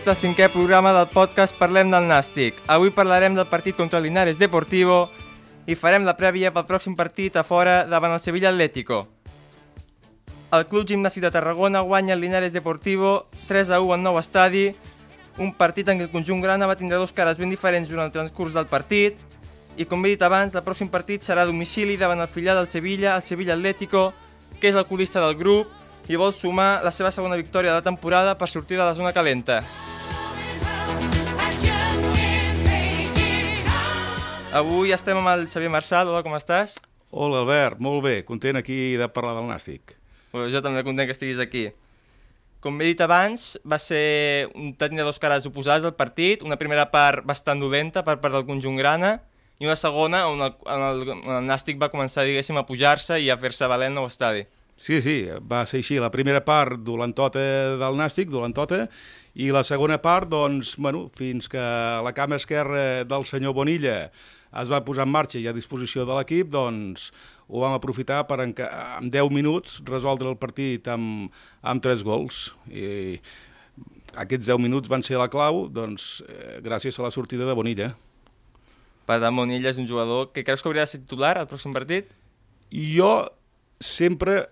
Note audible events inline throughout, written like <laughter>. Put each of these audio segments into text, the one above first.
Benvinguts al cinquè programa del podcast Parlem del Nàstic. Avui parlarem del partit contra Linares Deportivo i farem la prèvia pel pròxim partit a fora davant el Sevilla Atlético. El Club Gimnàstic de Tarragona guanya Linares Deportivo 3 a 1 al nou estadi, un partit en què el conjunt grana va tindre dos cares ben diferents durant el transcurs del partit i com he dit abans, el pròxim partit serà a domicili davant el filial del Sevilla, el Sevilla Atlético, que és el colista del grup i vol sumar la seva segona victòria de la temporada per sortir de la zona calenta. Avui estem amb el Xavier Marçal. Hola, com estàs? Hola, Albert. Molt bé. Content aquí de parlar del Nàstic. Pues jo també content que estiguis aquí. Com he dit abans, va ser un tenia dos cares oposades al partit, una primera part bastant dolenta per part del conjunt grana i una segona on el, on el, on el Nàstic va començar, diguéssim, a pujar-se i a fer-se valer el nou estadi. Sí, sí, va ser així. La primera part dolentota del Nàstic, dolentota, i la segona part, doncs, bueno, fins que la cama esquerra del senyor Bonilla es va posar en marxa i a disposició de l'equip, doncs ho vam aprofitar per en, en 10 minuts resoldre el partit amb, amb 3 gols. I aquests 10 minuts van ser la clau, doncs, eh, gràcies a la sortida de Bonilla. Per tant, Bonilla és un jugador que creus que hauria de ser titular al pròxim partit? Jo sempre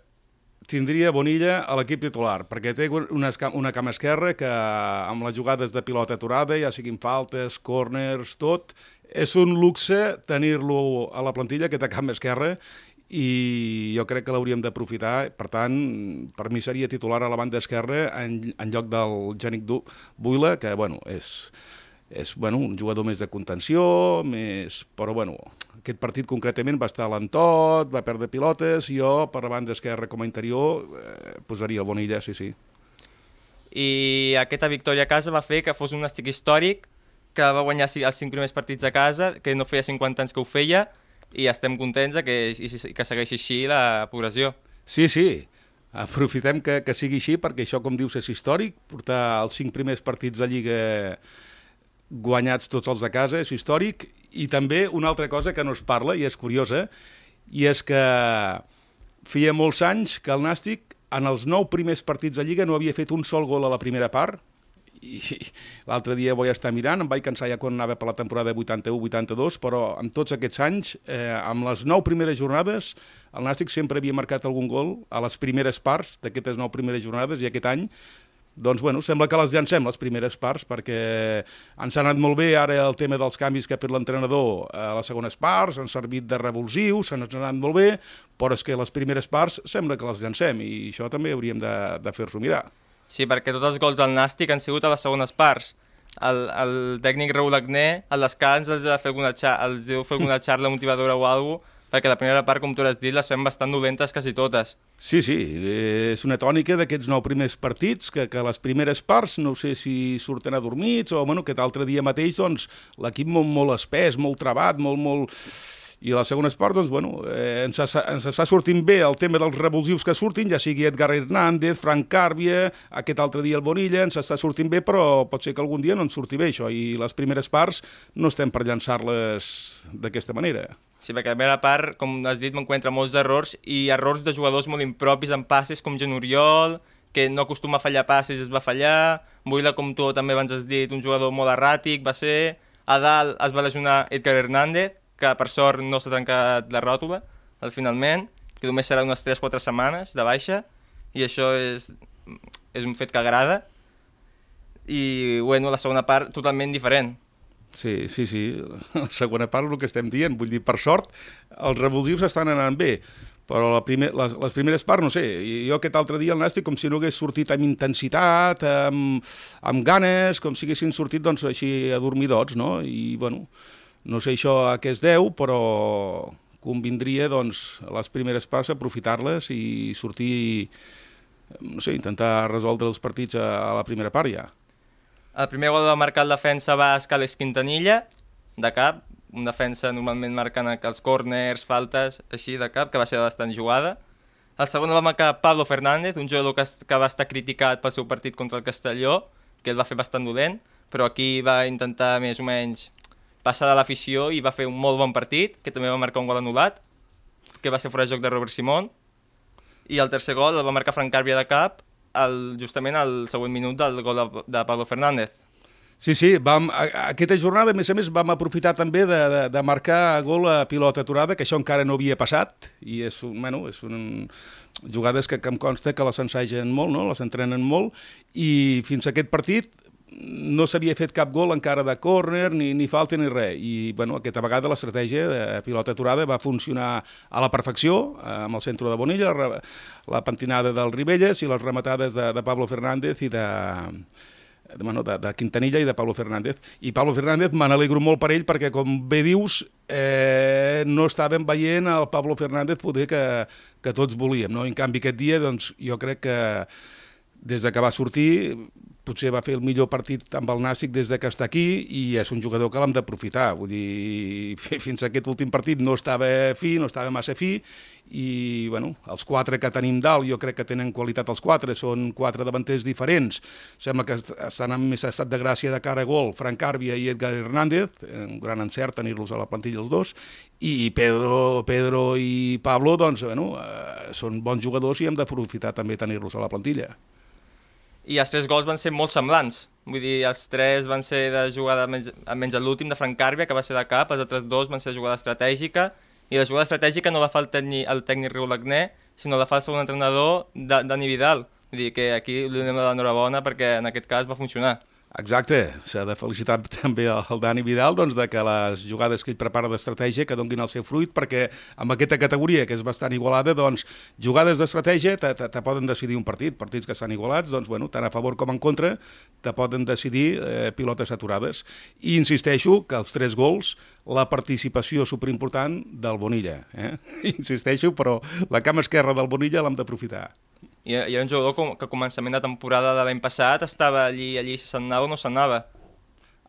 tindria Bonilla a l'equip titular, perquè té una, una cama esquerra que amb les jugades de pilota aturada, ja siguin faltes, corners, tot, és un luxe tenir-lo a la plantilla, aquesta cama esquerra, i jo crec que l'hauríem d'aprofitar. Per tant, per mi seria titular a la banda esquerra en, en lloc del Genic Buila, que bueno, és, és bueno, un jugador més de contenció, més... però bueno, aquest partit concretament va estar lentot, va perdre pilotes, jo per la banda esquerra com a interior eh, posaria el Bonilla, sí, sí. I aquesta victòria a casa va fer que fos un estic històric, que va guanyar els cinc primers partits a casa, que no feia 50 anys que ho feia, i estem contents de que, que segueixi així la progressió. Sí, sí, aprofitem que, que sigui així, perquè això, com dius, és històric, portar els cinc primers partits de Lliga guanyats tots els de casa, és històric, i també una altra cosa que no es parla, i és curiosa, i és que feia molts anys que el Nàstic en els nou primers partits de Lliga no havia fet un sol gol a la primera part, i <laughs> l'altre dia vaig estar mirant, em vaig cansar ja quan anava per la temporada 81-82, però amb tots aquests anys, eh, amb les nou primeres jornades, el Nàstic sempre havia marcat algun gol a les primeres parts d'aquestes nou primeres jornades, i aquest any doncs, bueno, sembla que les llancem, les primeres parts, perquè ens ha anat molt bé ara el tema dels canvis que ha fet l'entrenador a les segones parts, han servit de revulsius, s'han anat molt bé, però és que les primeres parts sembla que les llancem, i això també hauríem de, de fer-s'ho mirar. Sí, perquè tots els gols del Nàstic han sigut a les segones parts. El, el tècnic Raúl Agné, a descans, els ha fer alguna, els ha fer alguna xarla motivadora o alguna cosa, perquè la primera part, com tu has dit, les fem bastant dolentes quasi totes. Sí, sí, és una tònica d'aquests nou primers partits, que, que les primeres parts, no sé si surten adormits o bueno, que l'altre dia mateix doncs, l'equip molt, molt espès, molt trebat, molt, molt i la segona part, doncs, bueno, eh, ens, ens està sortint bé el tema dels revulsius que surtin, ja sigui Edgar Hernández, Frank Càrbia, aquest altre dia el Bonilla, ens està sortint bé, però pot ser que algun dia no ens surti bé això, i les primeres parts no estem per llançar-les d'aquesta manera. Sí, perquè la primera part, com has dit, m'encuentra molts errors, i errors de jugadors molt impropis en passes, com Gen Oriol, que no acostuma a fallar passes, es va fallar, Buila, com tu també abans has dit, un jugador molt erràtic, va ser... A dalt es va lesionar Edgar Hernández, que per sort no s'ha trencat la ròtula al finalment, que només serà unes 3-4 setmanes de baixa, i això és, és un fet que agrada, i bueno, la segona part totalment diferent. Sí, sí, sí, la segona part el que estem dient, vull dir, per sort, els revulsius estan anant bé, però la primer, les, les primeres parts, no sé, jo aquest altre dia el Nàstic com si no hagués sortit amb intensitat, amb, amb ganes, com si haguessin sortit doncs, així adormidots, no? I, bueno, no sé això a què es deu, però convindria doncs, les primeres parts aprofitar-les i sortir, no sé, intentar resoldre els partits a, a la primera part ja. El primer gol va marcar el defensa basc Alex Quintanilla, de cap, un defensa normalment marcant els corners, faltes, així de cap, que va ser bastant jugada. El segon va marcar Pablo Fernández, un jugador que, que va estar criticat pel seu partit contra el Castelló, que el va fer bastant dolent, però aquí va intentar més o menys passar de l'afició i va fer un molt bon partit, que també va marcar un gol anul·lat, que va ser fora de joc de Robert Simón, i el tercer gol el va marcar Frank Càrbia de cap, el, justament al següent minut del gol de, de Pablo Fernández. Sí, sí, vam, aquesta jornada, a més a més, vam aprofitar també de, de, de marcar gol a pilota aturada, que això encara no havia passat, i és, un, bueno, és un, jugades que, que em consta que les ensaigen molt, no? les entrenen molt, i fins a aquest partit no s'havia fet cap gol encara de córner, ni, ni falta ni res. I bueno, aquesta vegada l'estratègia de pilota aturada va funcionar a la perfecció, eh, amb el centre de Bonilla, la, la pentinada del Ribelles i les rematades de, de Pablo Fernández i de, de, bueno, de, de Quintanilla i de Pablo Fernández. I Pablo Fernández me n'alegro molt per ell perquè, com bé dius, eh, no estàvem veient el Pablo Fernández poder que, que tots volíem. No? En canvi, aquest dia, doncs, jo crec que des de que va sortir potser va fer el millor partit amb el Nàstic des de que està aquí i és un jugador que l'hem d'aprofitar. Vull dir, <laughs> fins a aquest últim partit no estava fi, no estava massa fi i bueno, els quatre que tenim dalt jo crec que tenen qualitat els quatre, són quatre davanters diferents. Sembla que estan en més estat de gràcia de cara a gol Frank Càrbia i Edgar Hernández, un gran encert tenir-los a la plantilla els dos, i Pedro, Pedro i Pablo doncs, bueno, eh, són bons jugadors i hem d'aprofitar també tenir-los a la plantilla i els tres gols van ser molt semblants. Vull dir, els tres van ser de jugada, menys, menys l'últim de Frank Càrbia, que va ser de cap, els altres dos van ser de jugada estratègica, i la jugada estratègica no la fa el tècnic, el tècnic Riu Lagné, sinó la fa el segon entrenador, Dani Vidal. Vull dir que aquí li donem l'enhorabona perquè en aquest cas va funcionar. Exacte, s'ha de felicitar <laughs> també el Dani Vidal doncs, de que les jugades que ell prepara d'estratègia que donguin el seu fruit, perquè amb aquesta categoria, que és bastant igualada, doncs, jugades d'estratègia te, te, te poden decidir un partit. Partits que estan igualats, doncs, bueno, tant a favor com en contra, te poden decidir eh, pilotes aturades. I insisteixo que els tres gols, la participació superimportant del Bonilla. Eh? <laughs> Insisteixo, però la cama esquerra del Bonilla l'hem d'aprofitar. I hi ha un jugador com, que a començament de temporada de l'any passat estava allí, allí si se'n anava o no se'n anava.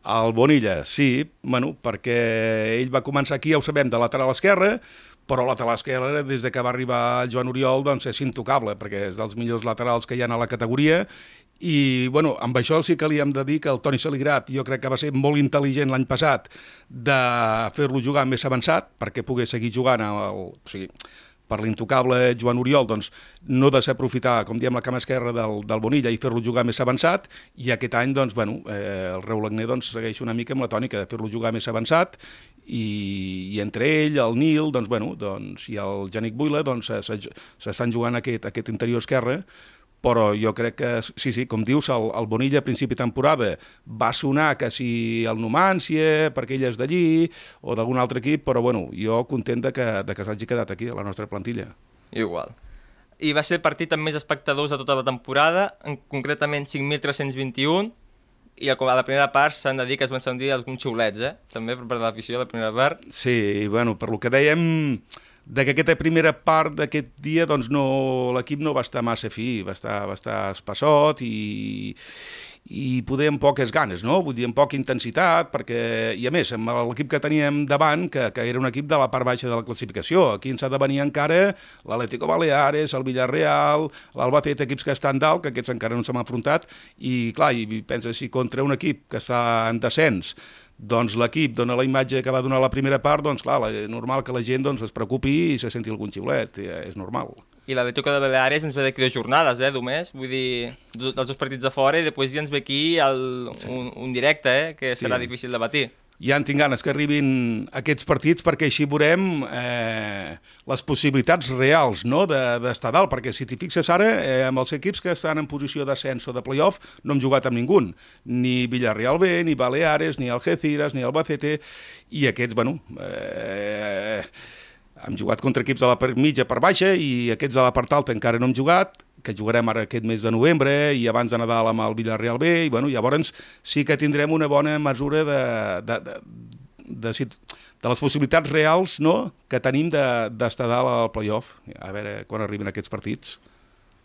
El Bonilla, sí, bueno, perquè ell va començar aquí, ja ho sabem, de lateral esquerre, però lateral esquerre, des de que va arribar el Joan Oriol, doncs és intocable, perquè és dels millors laterals que hi ha a la categoria, i bueno, amb això sí que li hem de dir que el Toni Saligrat jo crec que va ser molt intel·ligent l'any passat de fer-lo jugar més avançat perquè pogués seguir jugant el, o sigui, per l'intocable Joan Oriol, doncs, no desaprofitar, com diem, la cama esquerra del, del Bonilla i fer-lo jugar més avançat, i aquest any, doncs, bueno, eh, el Reu Lagné doncs, segueix una mica amb la tònica de fer-lo jugar més avançat, i, i entre ell, el Nil, doncs, bueno, doncs, i el Janic Buila, doncs, s'estan jugant aquest, aquest interior esquerre, però jo crec que, sí, sí, com dius, el, el Bonilla a principi temporada va sonar que si el Numància, perquè ell és d'allí, o d'algun altre equip, però bueno, jo content de que, de que s'hagi quedat aquí, a la nostra plantilla. Igual. I va ser el partit amb més espectadors de tota la temporada, en concretament 5.321, i a la primera part s'han de dir que es van sentir alguns xiulets, eh? També per part de l'afició, la primera part. Sí, bueno, per lo que dèiem de que aquesta primera part d'aquest dia doncs no, l'equip no va estar massa fi, va estar, va estar espassot i, i poder amb poques ganes, no? Vull dir, amb poca intensitat, perquè, i a més, amb l'equip que teníem davant, que, que era un equip de la part baixa de la classificació, aquí ens ha de venir encara l'Atlético Baleares, el Villarreal, l'Albacete, equips que estan dalt, que aquests encara no s'han enfrontat, i clar, i penses, si contra un equip que està en descens doncs l'equip dona la imatge que va donar la primera part, doncs clar, és normal que la gent doncs, es preocupi i se senti algun xiulet, ja, és normal. I la Betuca de Baleares ens ve d'aquí dues jornades, eh, només, vull dir, dels dos partits de fora i després ja ens ve aquí el, sí. un, un directe, eh, que sí. serà difícil de batir ja en tinc ganes que arribin aquests partits perquè així veurem eh, les possibilitats reals no? d'estar de, dalt, perquè si t'hi fixes ara, eh, amb els equips que estan en posició d'ascens o de playoff, no hem jugat amb ningú, ni Villarreal B, ni Baleares, ni Algeciras, ni Albacete, i aquests, bueno... Eh, hem jugat contra equips de la part mitja per baixa i aquests de la part alta encara no hem jugat, que jugarem ara aquest mes de novembre i abans de Nadal amb el Villarreal B, i bueno, llavors sí que tindrem una bona mesura de, de, de, de, de, de les possibilitats reals no? que tenim d'estar de, dalt al playoff, a veure quan arriben aquests partits.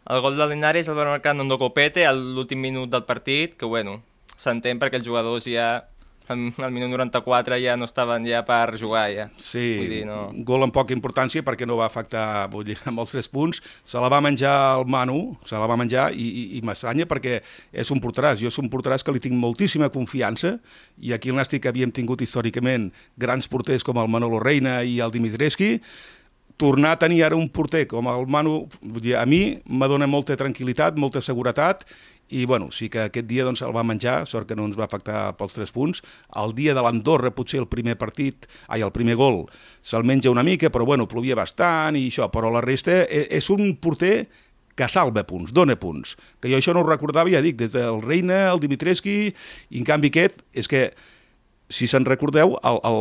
El gol de Linares el va marcar Nondo Copete a l'últim minut del partit, que bueno, s'entén perquè els jugadors ja al, al minut 94 ja no estaven ja per jugar, ja. Sí, Vull dir, no... gol amb poca importància perquè no va afectar vull dir, amb els tres punts. Se la va menjar el Manu, se la va menjar i, i, i m'estranya perquè és un porteràs. Jo és un porteràs que li tinc moltíssima confiança i aquí el Nàstic havíem tingut històricament grans porters com el Manolo Reina i el Dimitrescu, tornar a tenir ara un porter com el Manu, vull dir, a mi m'adona molta tranquil·litat, molta seguretat i bueno, sí que aquest dia doncs, el va menjar, sort que no ens va afectar pels tres punts. El dia de l'Andorra, potser el primer partit, ai, el primer gol, se'l menja una mica, però bueno, plovia bastant i això, però la resta és, és un porter que salva punts, dona punts. Que jo això no ho recordava, ja dic, des del Reina, el Dimitrescu, i en canvi aquest, és que, si se'n recordeu, el, el,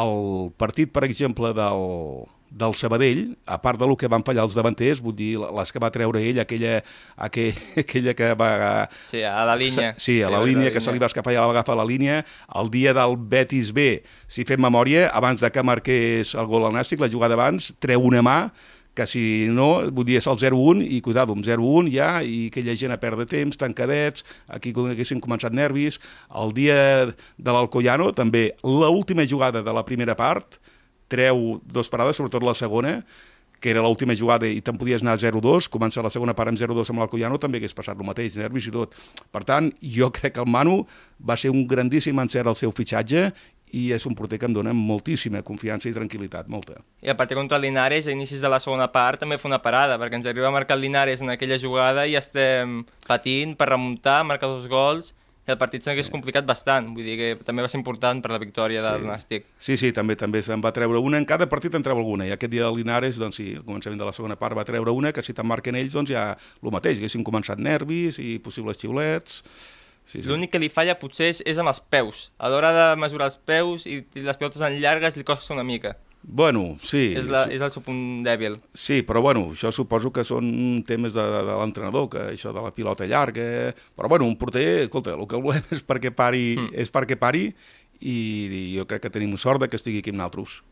el partit, per exemple, del, del Sabadell, a part de lo que van fallar els davanters, vull dir, les que va treure ell, aquella, aquella, <laughs> aquella que va... Sí, a la línia. Sí, a la sí, línia, que se li va escapar i ja la va agafar a la línia. El dia del Betis B, si fem memòria, abans de que marqués el gol al Nàstic, la jugada abans, treu una mà, que si no, vull dir, és el 0-1 i cuidado, amb 0-1 ja, i aquella gent a perdre temps, tancadets, aquí haguessin començat nervis. El dia de l'Alcoyano, també, l'última jugada de la primera part, treu dos parades, sobretot la segona, que era l'última jugada i te'n podies anar 0-2, començar la segona part amb 0-2 amb l'Alcoyano, també hagués passat el mateix, nervis i tot. Per tant, jo crec que el Manu va ser un grandíssim encert al seu fitxatge i és un porter que em dona moltíssima confiança i tranquil·litat, molta. I a partir contra el Linares, a inicis de la segona part, també fa una parada, perquè ens arriba a marcar el Linares en aquella jugada i estem patint per remuntar, marcar dos gols, i el partit s'hagués sí. complicat bastant, vull dir que també va ser important per la victòria sí. del Nàstic. Sí, sí, també també se'n va treure una, en cada partit en treu alguna, i aquest dia del Linares, doncs sí, al començament de la segona part va treure una, que si te'n marquen ells, doncs ja el mateix, haguessin començat nervis i possibles xiulets... Sí, sí. L'únic que li falla potser és, és amb els peus. A l'hora de mesurar els peus i les pilotes en llargues li costa una mica. Bueno, sí. És, la, és el seu punt dèbil. Sí, però bueno, això suposo que són temes de, de l'entrenador, que això de la pilota llarga... Però bueno, un porter, escolta, el que volem és perquè pari, mm. és perquè pari i, i jo crec que tenim sort de que estigui aquí amb naltros.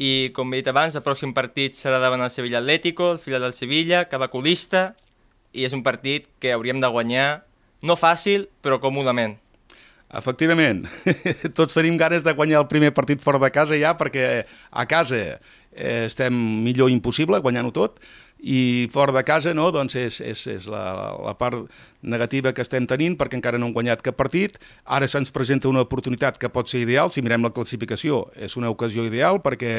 I com he dit abans, el pròxim partit serà davant el Sevilla Atlético, el filial del Sevilla, que va colista, i és un partit que hauríem de guanyar, no fàcil, però còmodament. Efectivament, <laughs> tots tenim ganes de guanyar el primer partit fora de casa ja, perquè a casa eh, estem millor impossible, guanyant-ho tot, i fora de casa no, doncs és, és, és la, la part negativa que estem tenint perquè encara no hem guanyat cap partit. Ara se'ns presenta una oportunitat que pot ser ideal, si mirem la classificació és una ocasió ideal perquè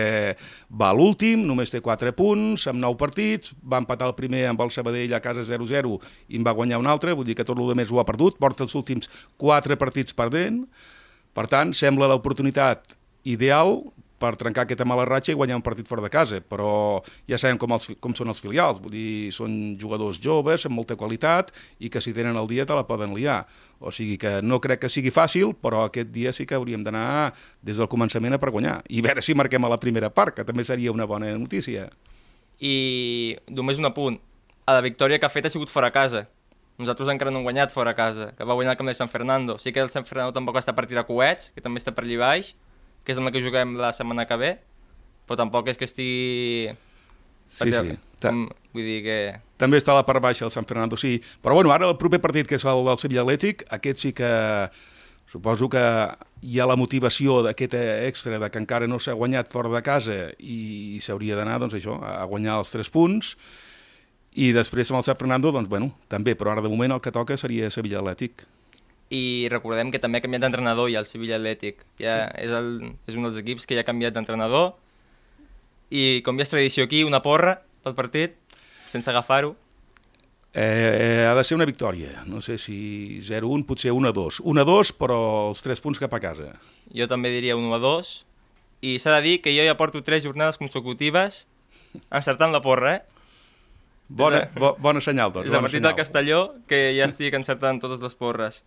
va a l'últim, només té 4 punts, amb 9 partits, va empatar el primer amb el Sabadell a casa 0-0 i en va guanyar un altre, vull dir que tot el més ho ha perdut, porta els últims 4 partits perdent, per tant, sembla l'oportunitat ideal per trencar aquesta mala ratxa i guanyar un partit fora de casa, però ja sabem com, els, com són els filials, vull dir, són jugadors joves, amb molta qualitat, i que si tenen el dia te la poden liar. O sigui que no crec que sigui fàcil, però aquest dia sí que hauríem d'anar des del començament a per guanyar. I veure si marquem a la primera part, que també seria una bona notícia. I només un apunt. A la victòria que ha fet ha sigut fora a casa. Nosaltres encara no hem guanyat fora a casa, que va guanyar el camp de San Fernando. Sí que el San Fernando tampoc està per tirar coets, que també està per allà baix, que és amb la que juguem la setmana que ve, però tampoc és que estigui... Sí, sí. Com, vull dir que... També està a la part baixa el San Fernando, sí. Però bueno, ara el proper partit, que és el del Sevilla Atlètic, aquest sí que suposo que hi ha la motivació d'aquest extra de que encara no s'ha guanyat fora de casa i s'hauria d'anar, doncs això, a guanyar els tres punts i després amb el Sant Fernando, doncs bueno, també, però ara de moment el que toca seria Sevilla Atlètic i recordem que també ha canviat d'entrenador ja el Sevilla Atlètic. Ja sí. és, el, és un dels equips que ja ha canviat d'entrenador i com ja és tradició aquí, una porra pel partit, sense agafar-ho. Eh, eh, ha de ser una victòria, no sé si 0-1, potser 1-2. 1-2, però els 3 punts cap a casa. Jo també diria 1-2, i s'ha de dir que jo ja porto 3 jornades consecutives encertant la porra, eh? Bona, bo, bona senyal, doncs. És el partit del Castelló que ja estic encertant totes les porres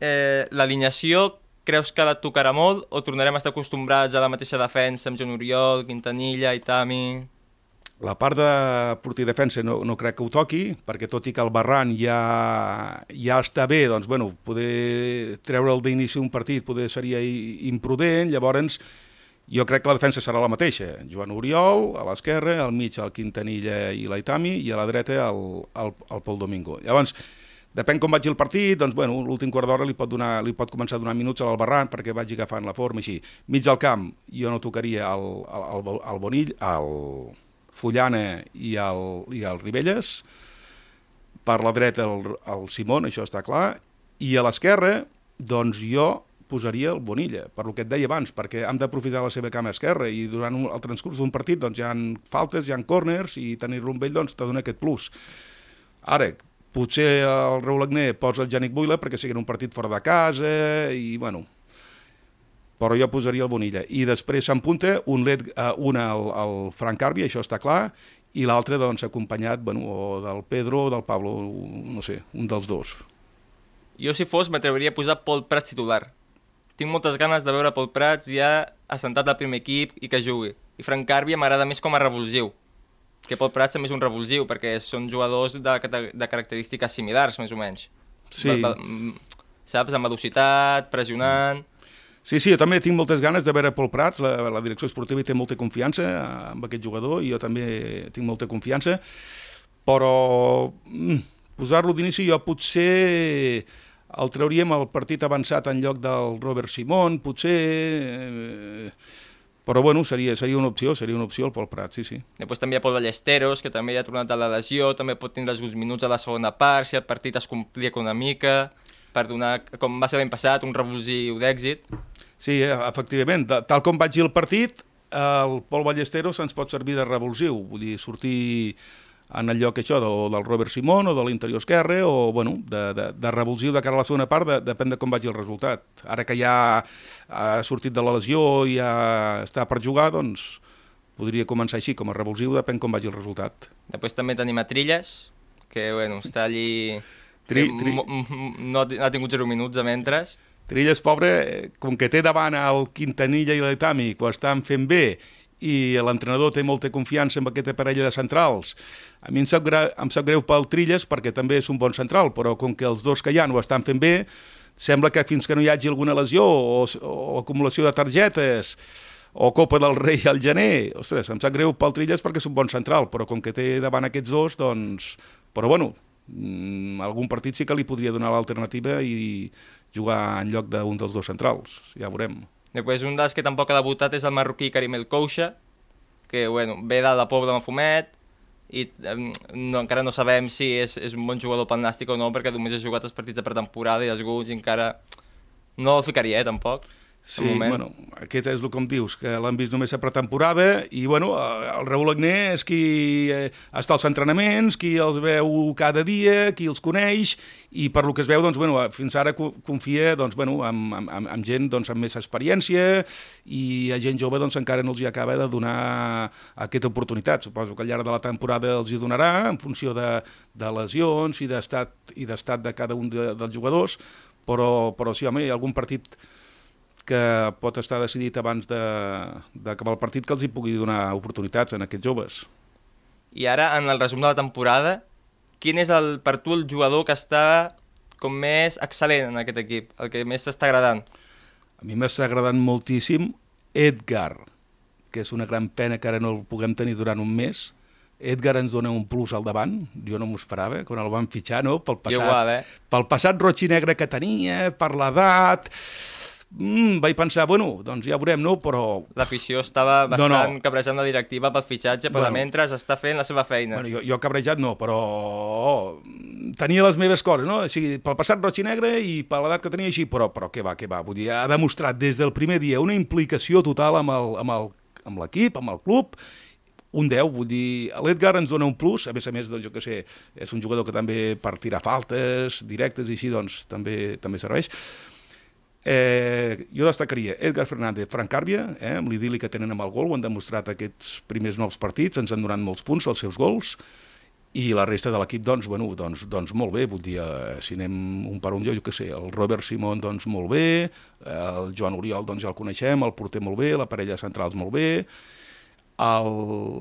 eh, l'alineació creus que la tocarà molt o tornarem a estar acostumbrats a la mateixa defensa amb Joan Oriol, Quintanilla, Itami... La part de porter defensa no, no crec que ho toqui, perquè tot i que el Barran ja, ja està bé, doncs, bueno, poder treure'l d'inici un partit poder seria imprudent, llavors jo crec que la defensa serà la mateixa. Joan Oriol, a l'esquerra, al mig el Quintanilla i l'Aitami, i a la dreta el, el, el Pol Domingo. Llavors, Depèn com vagi el partit, doncs, bueno, l'últim quart d'hora li, pot donar, li pot començar a donar minuts a l'Albarran perquè vagi agafant la forma, així. Mig al camp, jo no tocaria el, el, el, el Bonill, el Fullana i el, i el Ribelles, per la dreta el, el Simón, això està clar, i a l'esquerra, doncs jo posaria el Bonilla, per lo que et deia abans, perquè hem d'aprofitar la seva cama esquerra i durant un, el transcurs d'un partit doncs, hi han faltes, hi han corners i tenir-lo amb ell doncs, te dona aquest plus. Ara, potser el Raúl Agné posa el Janic Buila perquè sigui un partit fora de casa i, bueno, però jo posaria el Bonilla. I després s'empunta un, led, uh, un al, al Frank Carbi, això està clar, i l'altre doncs, acompanyat bueno, o del Pedro o del Pablo, no sé, un dels dos. Jo, si fos, m'atreviria a posar Pol Prats titular. Tinc moltes ganes de veure Pol Prats ja assentat al primer equip i que jugui. I Frank Carbia m'agrada més com a revulsiu. Que Pol Prats també és un revulsiu, perquè són jugadors de, de característiques similars, més o menys. Sí. Va, va, saps? Amb velocitat, pressionant... Sí, sí, jo també tinc moltes ganes de veure Pol Prats, la, la direcció esportiva hi té molta confiança amb aquest jugador i jo també tinc molta confiança, però mm, posar-lo d'inici jo potser el trauríem al partit avançat en lloc del Robert Simón, potser... Eh, però bueno, seria, seria una opció, seria una opció el Pol Prat, sí, sí. Després també hi ha Pol Ballesteros, que també ja ha tornat a la lesió, també pot tindre alguns minuts a la segona part, si el partit es complica una mica, per donar, com va ser l'any passat, un revulsiu d'èxit. Sí, eh, efectivament, tal com vaig el partit, el Pol Ballesteros ens pot servir de revulsiu, vull dir, sortir en el lloc això de, del Robert Simón o de l'interior esquerre o bueno, de, de, de revulsiu de cara a la segona part, de, depèn de com vagi el resultat. Ara que ja ha sortit de la lesió i ja està per jugar, doncs podria començar així, com a revulsiu, depèn com vagi el resultat. Després també tenim a Trilles, que bueno, està allí... Tri, tri... No, no ha tingut zero minuts a mentres. Trilles, pobre, com que té davant el Quintanilla i l'Etami, que ho estan fent bé, i l'entrenador té molta confiança en aquesta parella de centrals. A mi em sap, greu, em sap greu pel Trilles perquè també és un bon central, però com que els dos que hi ha ho estan fent bé, sembla que fins que no hi hagi alguna lesió o, o acumulació de targetes o Copa del Rei al gener, ostres, em sap greu pel Trilles perquè és un bon central, però com que té davant aquests dos, doncs... Però bueno, mm, algun partit sí que li podria donar l'alternativa i jugar en lloc d'un dels dos centrals, ja veurem. Després un dels que tampoc ha debutat és el marroquí Karim El Koucha, que bueno, ve de la Pobla Mafumet, i no, encara no sabem si és, és un bon jugador pel Nàstic o no, perquè només ha jugat els partits de pretemporada i alguns encara no el ficaria, eh, tampoc. Sí, bueno, aquest és el com dius, que l'han vist només a pretemporada i, bueno, el Raúl Agné és qui eh, està als entrenaments, qui els veu cada dia, qui els coneix i per lo que es veu, doncs, bueno, fins ara confia doncs, bueno, amb, amb, amb gent doncs, amb més experiència i a gent jove doncs, encara no els hi acaba de donar aquesta oportunitat. Suposo que al llarg de la temporada els hi donarà en funció de, de lesions i d'estat i d'estat de cada un de, dels jugadors, però, però sí, home, hi ha algun partit que pot estar decidit abans d'acabar el partit que els hi pugui donar oportunitats en aquests joves. I ara, en el resum de la temporada, quin és el, per tu el jugador que està com més excel·lent en aquest equip, el que més t'està agradant? A mi m'està agradant moltíssim Edgar, que és una gran pena que ara no el puguem tenir durant un mes. Edgar ens dona un plus al davant, jo no m'ho esperava, quan el van fitxar, no? Pel passat, igual, eh? Pel passat roig i negre que tenia, per l'edat mm, vaig pensar, bueno, doncs ja veurem, no? Però... L'afició estava bastant no, no. cabrejant la directiva pel fitxatge, però bueno, mentre està fent la seva feina. Bueno, jo, jo cabrejat no, però tenia les meves coses, no? O sigui, pel passat roig i negre i per l'edat que tenia així, però, però què va, què va? Vull dir, ha demostrat des del primer dia una implicació total amb el, amb el, amb l'equip, amb el club, un 10, vull dir, l'Edgar ens dona un plus, a més a més, doncs, jo que sé, és un jugador que també per tirar faltes directes i així, doncs, també, també serveix Eh, jo destacaria Edgar Fernández, Frank Càrbia, eh, amb l'idili que tenen amb el gol, ho han demostrat aquests primers nous partits, ens han donat molts punts als seus gols, i la resta de l'equip, doncs, bueno, doncs, doncs molt bé, vull dir, eh, si anem un per un lloc, jo què sé, el Robert Simón, doncs molt bé, el Joan Oriol, doncs ja el coneixem, el porter molt bé, la parella centrals molt bé, el,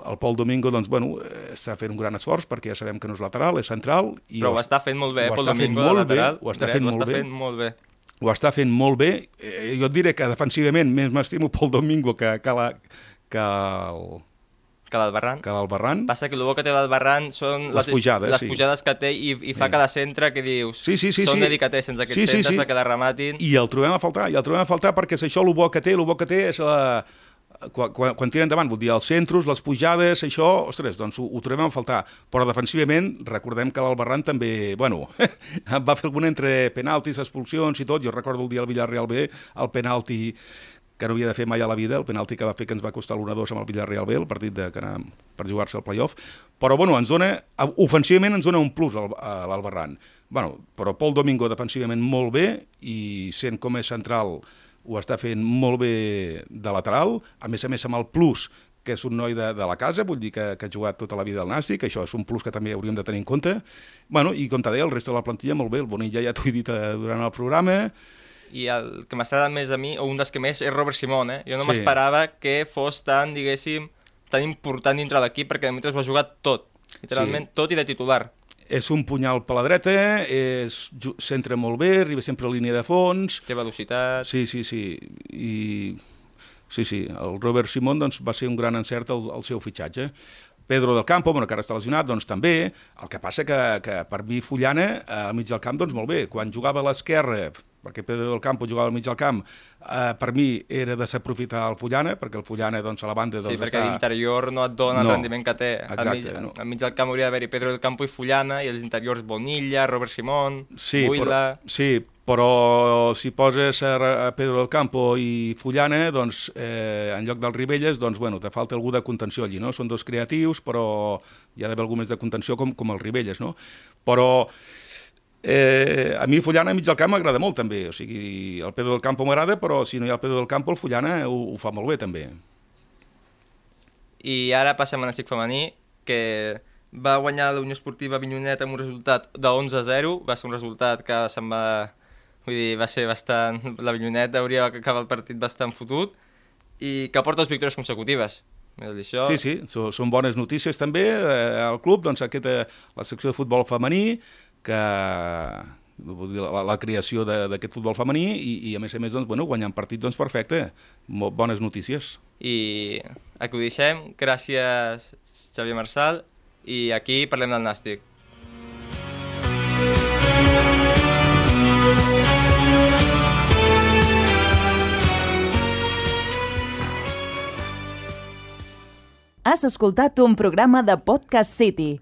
el Pol Domingo, doncs, bueno, eh, està fent un gran esforç perquè ja sabem que no és lateral, és central. I Però ho, ho està fent molt bé, Pol Domingo, molt lateral. Bé, ho està fent, ho molt, està bé. fent molt bé ho està fent molt bé. Eh, jo et diré que defensivament més m'estimo pel Domingo que, que, la, que el, que l'Albarran. que l'Albarran. Passa que el bo que té l'Albarran són Les pujades, les sí. pujades que té i, i fa Sí. cada centre que dius Sí, sí, sí, són sí. delicatessens aquests Sí, sí, centres sí. perquè la rematin. I el trobem a faltar, i el trobem a faltar perquè és això el bo que té, el bo que té és la... Quan, quan, quan tira endavant, vol dir, els centros, les pujades, això, ostres, doncs ho, ho trobem a faltar. Però defensivament, recordem que l'Albarran també, bueno, <laughs> va fer alguna entre penaltis, expulsions i tot. Jo recordo el dia al Villarreal B, el penalti que no havia de fer mai a la vida, el penalti que va fer que ens va costar l'1-2 amb el Villarreal B, el partit de, que anàvem per jugar-se al playoff. Però, bueno, ens dona, ofensivament ens dona un plus a l'Albarran. Bueno, però Pol Domingo defensivament molt bé i sent com és central ho està fent molt bé de lateral, a més a més amb el plus que és un noi de, de la casa, vull dir que, que ha jugat tota la vida al Nàstic, això és un plus que també hauríem de tenir en compte. Bueno, I com te deia, el resta de la plantilla molt bé, el Bonilla ja t'ho he dit eh, durant el programa, I el que m'agrada més a mi, o un dels que més, és Robert Simon, eh? Jo no Sí. m'esperava que fos tan, diguéssim, tan important dintre l'equip, perquè de va jugar tot, literalment Sí. tot i de titular. És un punyal per la dreta, és, centra molt bé, arriba sempre a línia de fons, Té velocitat... Sí, sí, sí. I... Sí, sí, el Robert Simón doncs, va ser un gran encert el, el seu fitxatge. Pedro del Campo, bueno, que ara està lesionat, doncs també. El que passa que, que per mi Fullana, eh, al mig del camp, doncs molt bé. Quan jugava a l'esquerra, perquè Pedro del Campo jugava al mig del camp, eh, per mi era desaprofitar el Fullana, perquè el Fullana, doncs, a la banda, doncs, Sí, perquè està... d'interior no et dona el No. rendiment que té. al, mig, Exacte, no. al mig del camp hauria d'haver-hi Pedro del Campo i Fullana, i els interiors Bonilla, Robert Simón, Sí, Buila... però, sí, però si poses a Pedro del Campo i Fullana, doncs, eh, en lloc del Ribelles, doncs, bueno, te falta algú de contenció allí, no? Són dos creatius, però hi ha d'haver algú més de contenció com, com el Ribelles, no? Però eh, a mi Fullana a mig del camp m'agrada molt, també. O sigui, el Pedro del Campo m'agrada, però si no hi ha el Pedro del Campo, el Fullana ho, ho fa molt bé, també. I ara passem a Nàstic femení, que va guanyar la Unió Esportiva Avinyonet amb un resultat de 11 a 0. Va ser un resultat que se'n va... Vull dir, va ser bastant... L'Avinyonet hauria acabat el partit bastant fotut i que porta les victòries consecutives. Això... Sí, sí, són bones notícies també eh, al club, doncs aquesta, la secció de futbol femení, que dir, la, la creació d'aquest futbol femení i, i a més a més doncs, bueno, guanyant partits doncs perfecte, Mo, bones notícies. I aquí ho deixem. Gràcies, Xavier Marçal. I aquí parlem del Nàstic. Has escoltat un programa de Podcast City,